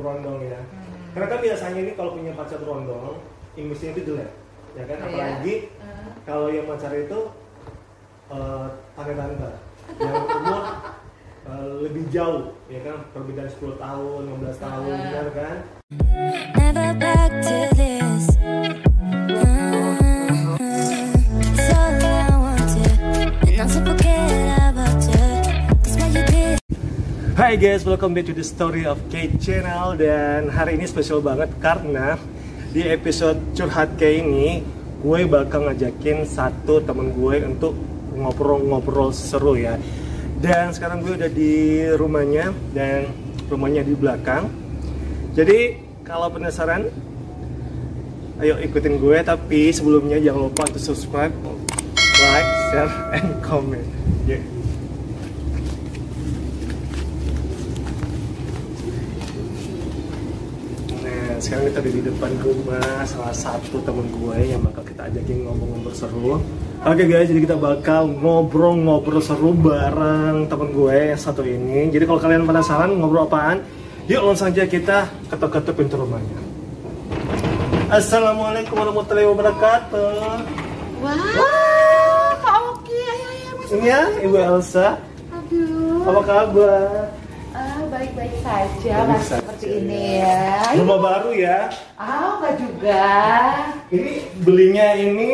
berondong ya. Hmm. Karena kan biasanya ini kalau punya pacar berondong, imbusnya itu jelek, ya kan? Iya. Apalagi Hmm. kalau yang pacar itu eh tante-tante yang umur eh, lebih jauh, ya kan? Perbedaan 10 tahun, 15 tahun, benar kan? Never back to this. Hai guys, welcome back to the story of Kate Channel. Dan hari ini spesial banget karena di episode curhat kayak ini Gue bakal ngajakin satu temen gue untuk ngobrol-ngobrol seru ya. Dan sekarang gue udah di rumahnya dan rumahnya di belakang. Jadi kalau penasaran Ayo ikutin gue, tapi sebelumnya jangan lupa untuk subscribe, like, share, and comment. Yeah. Nah, sekarang kita ada di depan rumah salah satu temen gue yang bakal kita ajakin ngomong-ngomong seru. Oke guys, jadi kita bakal ngobrol-ngobrol seru bareng temen gue yang satu ini. Jadi kalau kalian penasaran ngobrol apaan, yuk langsung aja kita ketuk-ketuk pintu rumahnya. Assalamualaikum warahmatullahi wabarakatuh. Wah, Pak Oki, ayo ayo masuk. Ini ya, Ibu Elsa. Aduh. Apa kabar? Ah, baik-baik saja, saja, seperti ya. ini ya. Rumah baru ya. Ah, enggak juga. Ini belinya ini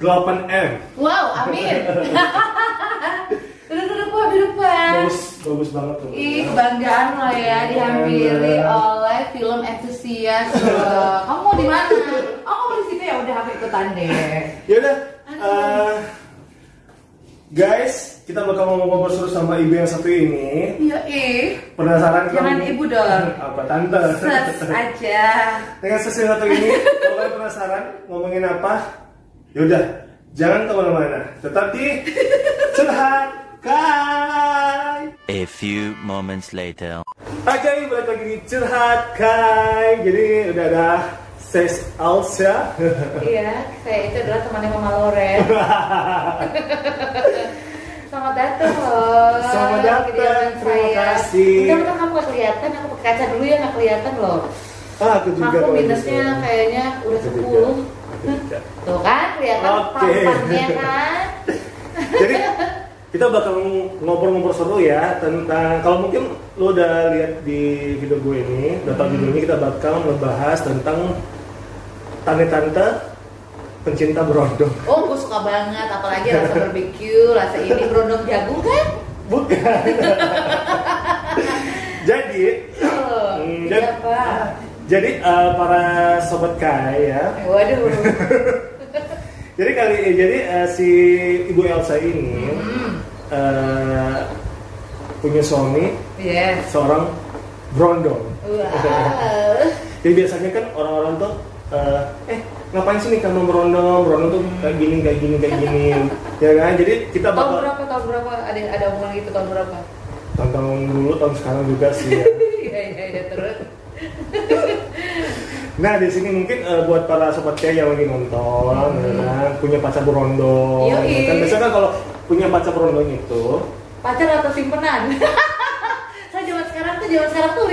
8M. Wow, amin. duduk duduk Pak, duduk Pak. Bagus, bagus banget tuh. Ih, kebanggaan lo ya dihampiri Iya. oleh film entusias. Kamu mau di mana? Oh, kamu di sini ya udah aku ikutan deh. Yaudah, eh, guys, kita bakal ngomong-ngomong seru sama ibu yang satu ini. Iya, ih. Penasaran Jangan kamu- ibu dong. Apa tante? Ses aja. Dengan sesi satu ini, kalau kalian penasaran ngomongin apa, yaudah, jangan ke mana-mana. Tetap di curhat kai. A few moments later. Oke, balik lagi di curhat kai. Jadi udah ada Ses Alsa. Iya, saya itu adalah temannya Mama Loren. Selamat datang loh. Selamat datang, terima saya. kasih. Bentar, kamu gak kelihatan, aku pakai kaca dulu ya gak kelihatan loh. Ah, aku juga. Aku minusnya gitu. kayaknya udah Aku 10 juga. Aku juga. Tuh kan, kelihatan Oke. tampannya kan Jadi kita bakal ngobrol-ngobrol seru ya tentang kalau mungkin lo udah lihat di video gue ini, udah tahu video ini kita bakal ngebahas tentang tante-tante pencinta berondong. Oh, gue suka banget, apalagi rasa barbecue, rasa ini berondong jagung kan? Bukan. Jadi, Oh, Hmm, jadi apa? jadi eh, para sobat kai ya. Waduh. Jadi kali jadi eh, si Ibu Elsa ini Hmm, eh, punya suami yes. seorang berondong. Wow. Jadi biasanya kan orang-orang tuh eh, eh ngapain sih nih kamu berondong? Berondong tuh kayak gini, kayak gini, kayak gini. ya kan? Jadi kita Tahun bakal berapa? Tahun berapa? Ada ada omongan gitu tahun berapa? tahun dulu, tahun sekarang juga sih. Ya. Iya iya iya terus. Nah di sini mungkin eh, buat para sobat kayak yang lagi nonton, ya kan? punya pacar berondong. Yoi. ya kan biasanya kan kalau punya pacar berondong itu, Pacar atau simpenan? Saya zaman sekarang tuh zaman sekarang tuh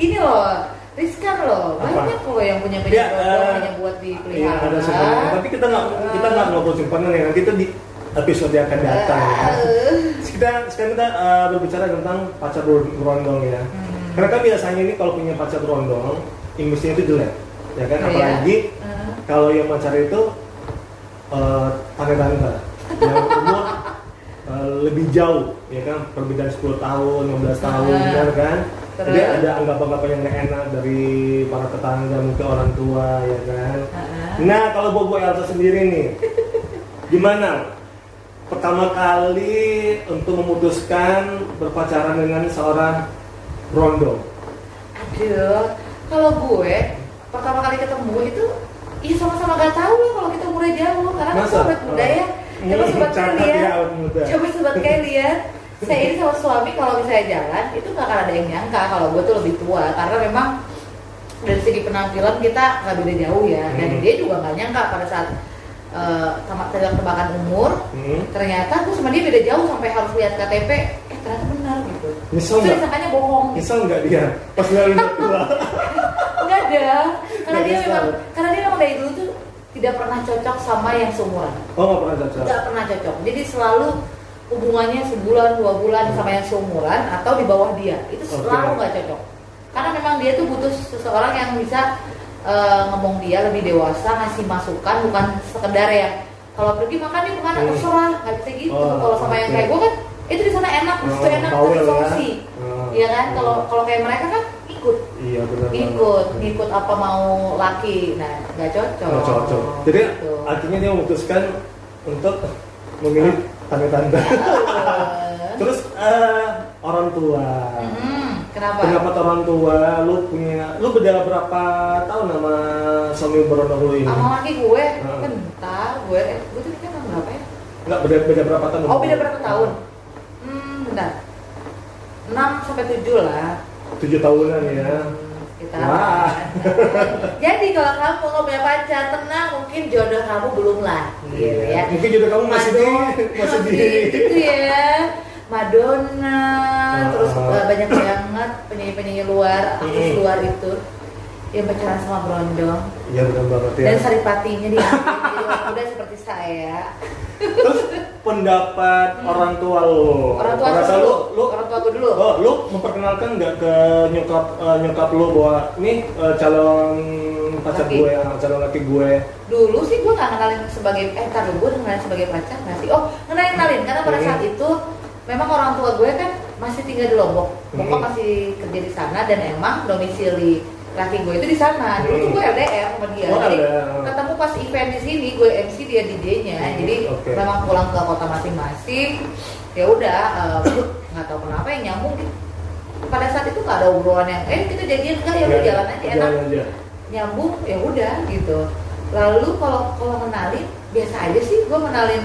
ini loh riskan loh Apa? banyak loh yang punya punya Ya, berondong eh, hanya buat iya dipelihara. ada simpanan. Tapi kita nggak kita nggak ngobrol simpanan ya nanti itu di episode yang akan datang. ya. Eh, Kita sekarang kita eh, berbicara tentang pacar ber- berondong ya. Hmm. Karena kan biasanya ini kalau punya pacar berondong, imbusnya itu jelek, ya kan? Iya. Apalagi eh. kalau yang pacar itu eh, tante-tante yang umur eh, lebih jauh, ya kan? Perbedaan 10 tahun, 15 tahun, Ah. benar kan? Jadi Terus? ada anggapan-anggapan yang enak dari para tetangga, mungkin orang tua, ya kan? Ah. Nah, kalau Bobo Elsa sendiri nih, gimana? Pertama kali untuk memutuskan berpacaran dengan seorang berondong. Aduh, kalau gue pertama kali ketemu itu Iya sama-sama gak tahu lah kalau kita umurnya jauh karena Masa? sobat muda ya. Coba Hmm, sobat cakep kalian. ya. Coba sobat kalian lihat. Saya ini sama suami kalau misalnya jalan itu gak akan ada yang nyangka kalau gue tuh lebih tua karena memang dari segi penampilan kita nggak beda jauh ya dan Hmm. dia juga nggak nyangka pada saat eh, sama tebak-tebakan umur Hmm. ternyata gue sama dia beda jauh sampai harus lihat KTP eh ternyata benar gitu Nyesel nggak? disangkanya bohong. Nyesel nggak dia pas udah tua? Enggak ada. Karena Nggak dia memang karena dia memang dari dulu tuh tidak pernah cocok sama yang seumuran. Oh nggak pernah cocok. Nggak pernah cocok. Jadi selalu hubungannya sebulan dua bulan sama yang seumuran atau di bawah dia itu selalu nggak cocok. Karena memang dia tuh butuh seseorang yang bisa eh, ngomong dia lebih dewasa, ngasih masukan bukan sekedar ya kalau pergi makan nih ke mana Hmm. terserah nggak bisa gitu. Oh, kalau sama yang oke. kayak gue kan itu di sana enak, di situ Oh, enak, kasih ya. solusi. Oh. Iya kan? Kalau kalau kayak mereka kan ikut Iya benar. ikut ngikut apa mau laki nah nggak cocok Nggak cocok. Jadi Gitu. artinya dia memutuskan untuk memilih tanda-tanda. Eh, Terus eh, orang tua. mm, kenapa Pendapat orang tua, lu punya, lu beda berapa tahun sama suami beronok lu ini? sama laki gue Hmm. bentar gue gue tuh nikah tahun berapa ya Enggak beda beda berapa tahun? oh beda berapa tahun hmm bentar 6 sampai 7 lah Tujuh tahunan ya. Kita Wah. jadi kalau kamu nggak punya pacar tenang mungkin jodoh kamu belum lah gitu Iya. ya Mungkin jodoh kamu masih di masih di. gitu ya Madonna terus Ah. uh, banyak banget penyanyi-penyanyi luar artis luar itu yang pacaran sama Brondong Iya benar banget ya. dan saripatinya orang muda seperti saya Terus pendapat orang tua lu. orang tua dulu lu, lu orang tua aku dulu Oh, lu memperkenalkan nggak ke nyokap eh, nyokap lu bahwa nih eh, calon pacar Laki. gue, calon laki gue. dulu sih gue nggak kenalin sebagai eh tar gue kenalin sebagai pacar nggak sih oh kenalin kenalin karena pada Hmm. saat itu memang orang tua gue kan masih tinggal di Lombok bokap Hmm. masih kerja di sana dan emang domisili laki gue itu di sana dulu tuh Hmm. gue LDR sama dia Oh, jadi LDR. ketemu pas event di sini gue MC dia DJ-nya Hmm, jadi oke. memang pulang ke kota masing-masing ya udah eh, nggak tahu kenapa yang nyambung pada saat itu nggak ada obrolan yang eh kita jadian enggak ya udah jalan aja enak aja. nyambung ya udah gitu lalu kalau kalau kenalin biasa aja sih gue kenalin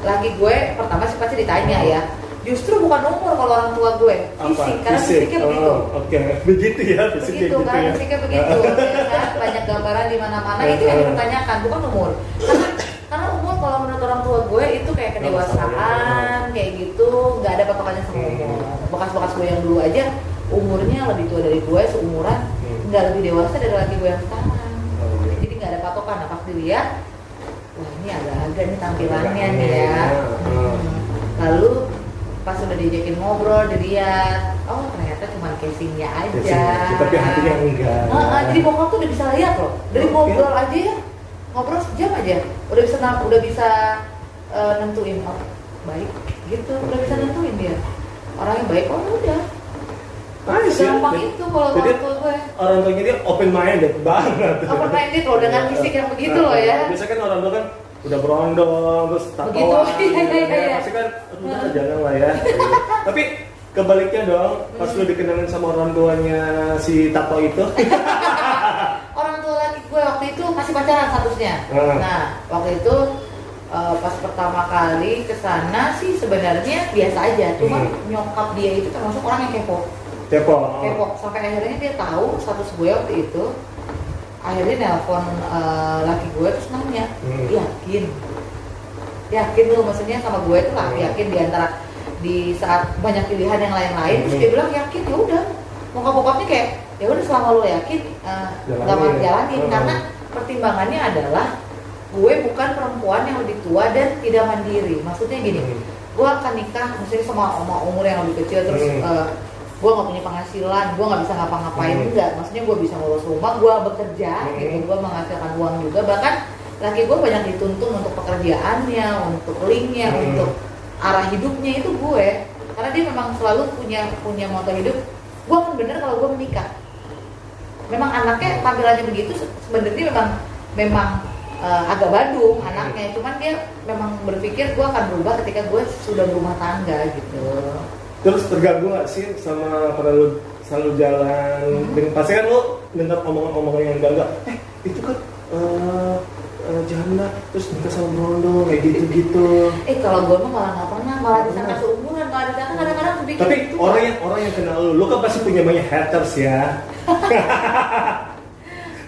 lagi gue pertama sih pasti ditanya ya justru bukan umur kalau orang tua gue fisik karena fisiknya Oh, begitu Oke, begitu ya fisiknya begitu gitu kan ya. fisiknya begitu ya kan? banyak gambaran di mana-mana itu yang dipertanyakan bukan umur karena karena umur kalau menurut orang tua gue itu kayak kedewasaan kayak gitu nggak ada patokannya sama Hmm. umur bekas-bekas gue yang dulu aja umurnya lebih tua dari gue seumuran Hmm. nggak lebih dewasa dari laki gue yang sekarang Oh, iya. jadi nggak ada patokan nah pas dilihat wah ini agak-agak nih tampilannya nih ya Iya. Hmm. lalu pas udah diajakin ngobrol dilihat. Oh ternyata cuma casingnya aja. Casingnya, tapi hatinya enggak. Ah, ah, jadi bokap tuh udah bisa lihat loh. Dari Oke. ngobrol aja ya. Ngobrol sejam aja. Udah bisa udah bisa eh, nentuin oh baik gitu. Udah bisa nentuin dia. Orangnya baik oh udah. Nice ya. gampang Jadi- itu kalau jadi orang tua gue. orang tuanya dia open minded banget. open minded loh dengan fisik yang begitu Nah, loh ya. Biasanya kan orang tua kan udah berondong terus tatoan. iya, iya, ya, iya. Pasti kan aduh udah, jangan lah ya. Tapi kebaliknya dong, pas Hmm. lu dikenalin sama orang tuanya si tato itu, orang tua laki gue waktu itu masih pacaran statusnya. Ah. Nah, waktu itu eh, pas pertama kali ke sana sih sebenarnya biasa aja. Cuma Hmm. nyokap dia itu termasuk orang yang kepo. kepo. Kepo sampai akhirnya dia tahu status gue waktu itu. Akhirnya nelpon eh, laki gue terus nanya, Hmm. yakin? Yakin lu maksudnya sama gue tuh lah, Hmm. yakin di antara di saat banyak pilihan yang lain-lain terus Hmm. dia bilang yakin ya udah bokap bokapnya kayak ya udah selama lu yakin eh, Jalanin. nggak mau jalanin Hmm. karena pertimbangannya adalah gue bukan perempuan yang lebih tua dan tidak mandiri maksudnya gini Hmm. gue akan nikah maksudnya sama, sama umur yang lebih kecil terus Hmm. eh, gue nggak punya penghasilan gue nggak bisa ngapa-ngapain Hmm. enggak maksudnya gue bisa ngurus rumah gue bekerja Hmm. gitu. Gue menghasilkan uang juga. Bahkan laki gue banyak dituntun untuk pekerjaannya untuk linknya Hmm. untuk arah hidupnya itu gue. Karena dia memang selalu punya punya moto hidup. Gue akan bener kalau gue menikah. Memang anaknya tampilannya begitu se- sebenarnya memang memang eh, agak badung anaknya. Cuman dia memang berpikir gue akan berubah ketika gue sudah berumah tangga gitu Terus terganggu gak sih sama pada lu selalu jalan Hmm. dengan pasti kan lu dengar omongan-omongan yang enggak eh itu kan eh eh, janda terus nikah sama Brondo kayak gitu-gitu. eh kalau gue mah malah nggak pernah malah disangka seumuran malah disangka kadang-kadang berpikir Tapi itu orang yang orang yang kenal lu, lu kan pasti punya banyak haters ya.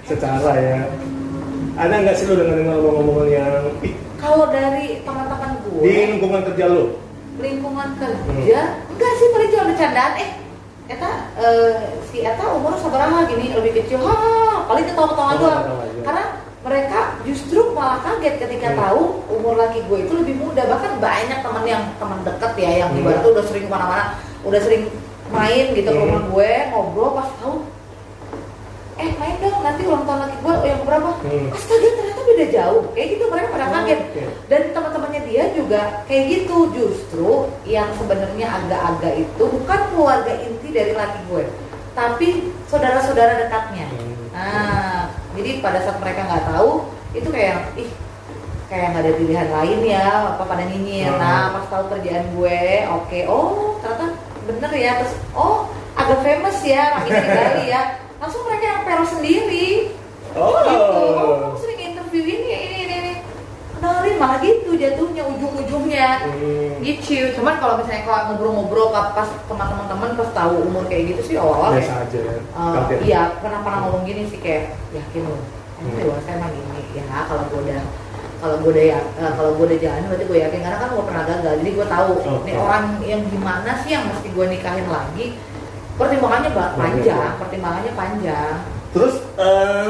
Secara ya. Ada nggak sih lu dengar dengar ngomong-ngomong yang kalau dari teman-teman di gue lingkungan kerja lu? Lingkungan kerja enggak sih paling cuma bercandaan eh Eta eh, si Eta umur sabaraha gini lebih kecil ha paling ketawa-ketawa doang karena mereka justru malah kaget ketika Hmm. tahu umur laki gue itu lebih muda bahkan banyak teman yang teman deket ya yang Hmm. ibaratnya udah sering ke mana-mana udah sering main gitu ke Hmm. rumah gue ngobrol pas tahu eh main dong nanti ulang tahun laki gue yang berapa Hmm. astaga ternyata beda jauh. Kayak gitu mereka pada Oh, kaget. oke. dan teman-temannya dia juga kayak gitu. Justru yang sebenarnya agak-agak itu bukan keluarga inti dari laki gue tapi saudara-saudara dekatnya. Hmm. nah jadi pada saat mereka nggak tahu itu kayak ih kayak nggak ada pilihan lain ya apa pada nyinyir. Hmm. nah pas tahu kerjaan gue oke oh ternyata bener ya. Terus oh agak famous ya ini di Bali ya. Langsung mereka yang sendiri. Oh. gitu oh kamu sering interview ini ya ini ini ini kenalin malah gitu jatuhnya ujung-ujungnya Hmm. gitu cuman kalau misalnya kalau ngobrol-ngobrol pas pas sama teman-teman pas tahu umur kayak gitu sih awal-awal biasa kayak, aja ya. Kaget. iya pernah pernah ngomong gini sih kayak yakin loh ini Hmm. dewasa emang ini ya kalau gue udah kalau gue udah ya eh, kalau gue udah jalan berarti gue yakin karena kan gue pernah gagal jadi gue tahu Oke. nih orang yang gimana sih yang mesti gue nikahin lagi pertimbangannya ba- panjang Banyak. pertimbangannya panjang Terus eh,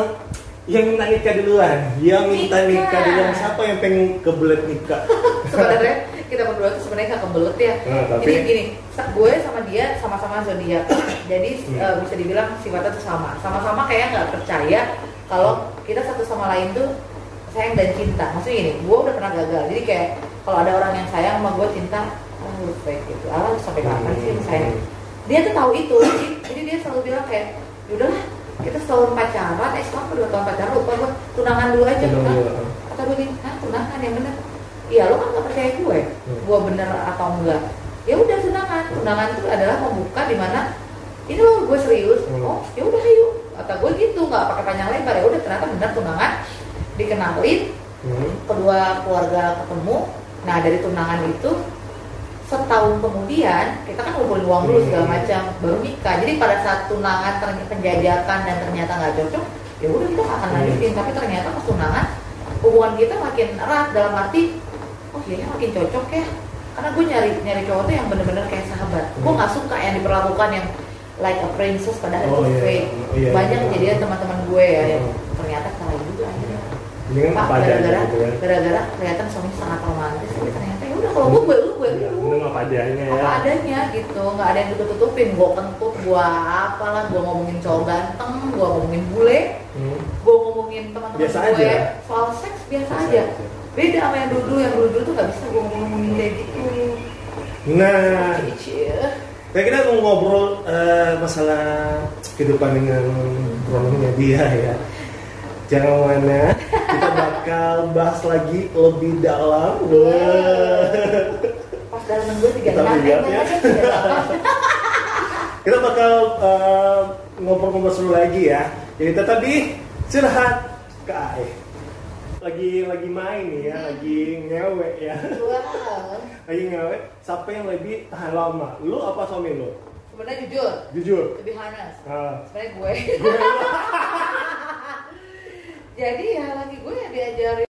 yang minta nikah duluan, yang minta nikah, Nikah. duluan. Siapa yang pengen kebelet nikah? sebenarnya kita berdua tuh sebenarnya gak kebelet ya. Nah, tapi- jadi gini gue sama dia sama-sama zodiak. Jadi Hmm. eh, bisa dibilang sifatnya tuh sama. Sama-sama kayak nggak percaya kalau kita satu sama lain tuh sayang dan cinta. Maksudnya gini gue udah pernah gagal. Jadi kayak kalau ada orang yang sayang sama gue cinta ah lu fake gitu. Ah sampai kapan sih sayang? Dia tuh tahu itu. Jadi, jadi dia selalu bilang kayak yaudahlah kita setahun pacaran eh setahun atau dua tahun pacaran lupa gue tunangan dulu aja dulu, kata gue gini ah tunangan yang bener? Iya lo kan nggak percaya gue. Hmm. gue bener atau enggak. Ya udah tunangan. Tunangan itu adalah membuka di mana ini loh gue serius. Hmm. oh ya udah ayo. Kata gue gitu nggak pakai panjang lebar. Ya udah ternyata bener tunangan. Dikenalin Hmm. kedua keluarga ketemu. Nah dari tunangan itu setahun kemudian kita kan ngumpulin uang dulu segala Hmm. macam baru nikah jadi pada saat tunangan ternyata penjajakan dan ternyata nggak cocok ya udah kita akan Hmm. lanjutin tapi ternyata pas tunangan hubungan kita makin erat dalam arti oh iya makin cocok ya karena gue nyari nyari cowok tuh yang bener-bener kayak sahabat gue Hmm. nggak suka yang diperlakukan yang like a princess padahal Oh, itu iya. fake Oh, iya, banyak iya. kejadian teman-teman gue ya yang ternyata salah juga akhirnya kan Pak, gara-gara gitu kan? gara-gara kelihatan suami sangat romantis tapi ternyata ya udah kalau gue gue lu gue Ya, lu mending apa adanya ya. apa adanya gitu nggak ada yang ditutup tutupin gue kentut gue apalah gue ngomongin cowok ganteng gue ngomongin bule Hmm. gue ngomongin teman-teman Biasa gue aja. soal seks biasa, Biasa aja aja. beda sama yang dulu yang dulu tuh nggak bisa gue ngomongin kayak gitu Nah. Kayak kita mau ngobrol eh, masalah kehidupan dengan kronologinya dia ya. Jangan mana, bakal bahas lagi lebih dalam. Wah. pas dalam gue tiga Kita lihat ya. Kita bakal eh, ngobrol-ngobrol seru lagi ya. Jadi tetap di curhat ke AE. Lagi lagi main nih ya, lagi ngewe ya. wow Lagi ngewe. Siapa yang lebih tahan lama? Lu apa suami lu? sebenarnya jujur Jujur. to be honest Ah. sebenarnya gue jadi ya lagi gue ya diajarin.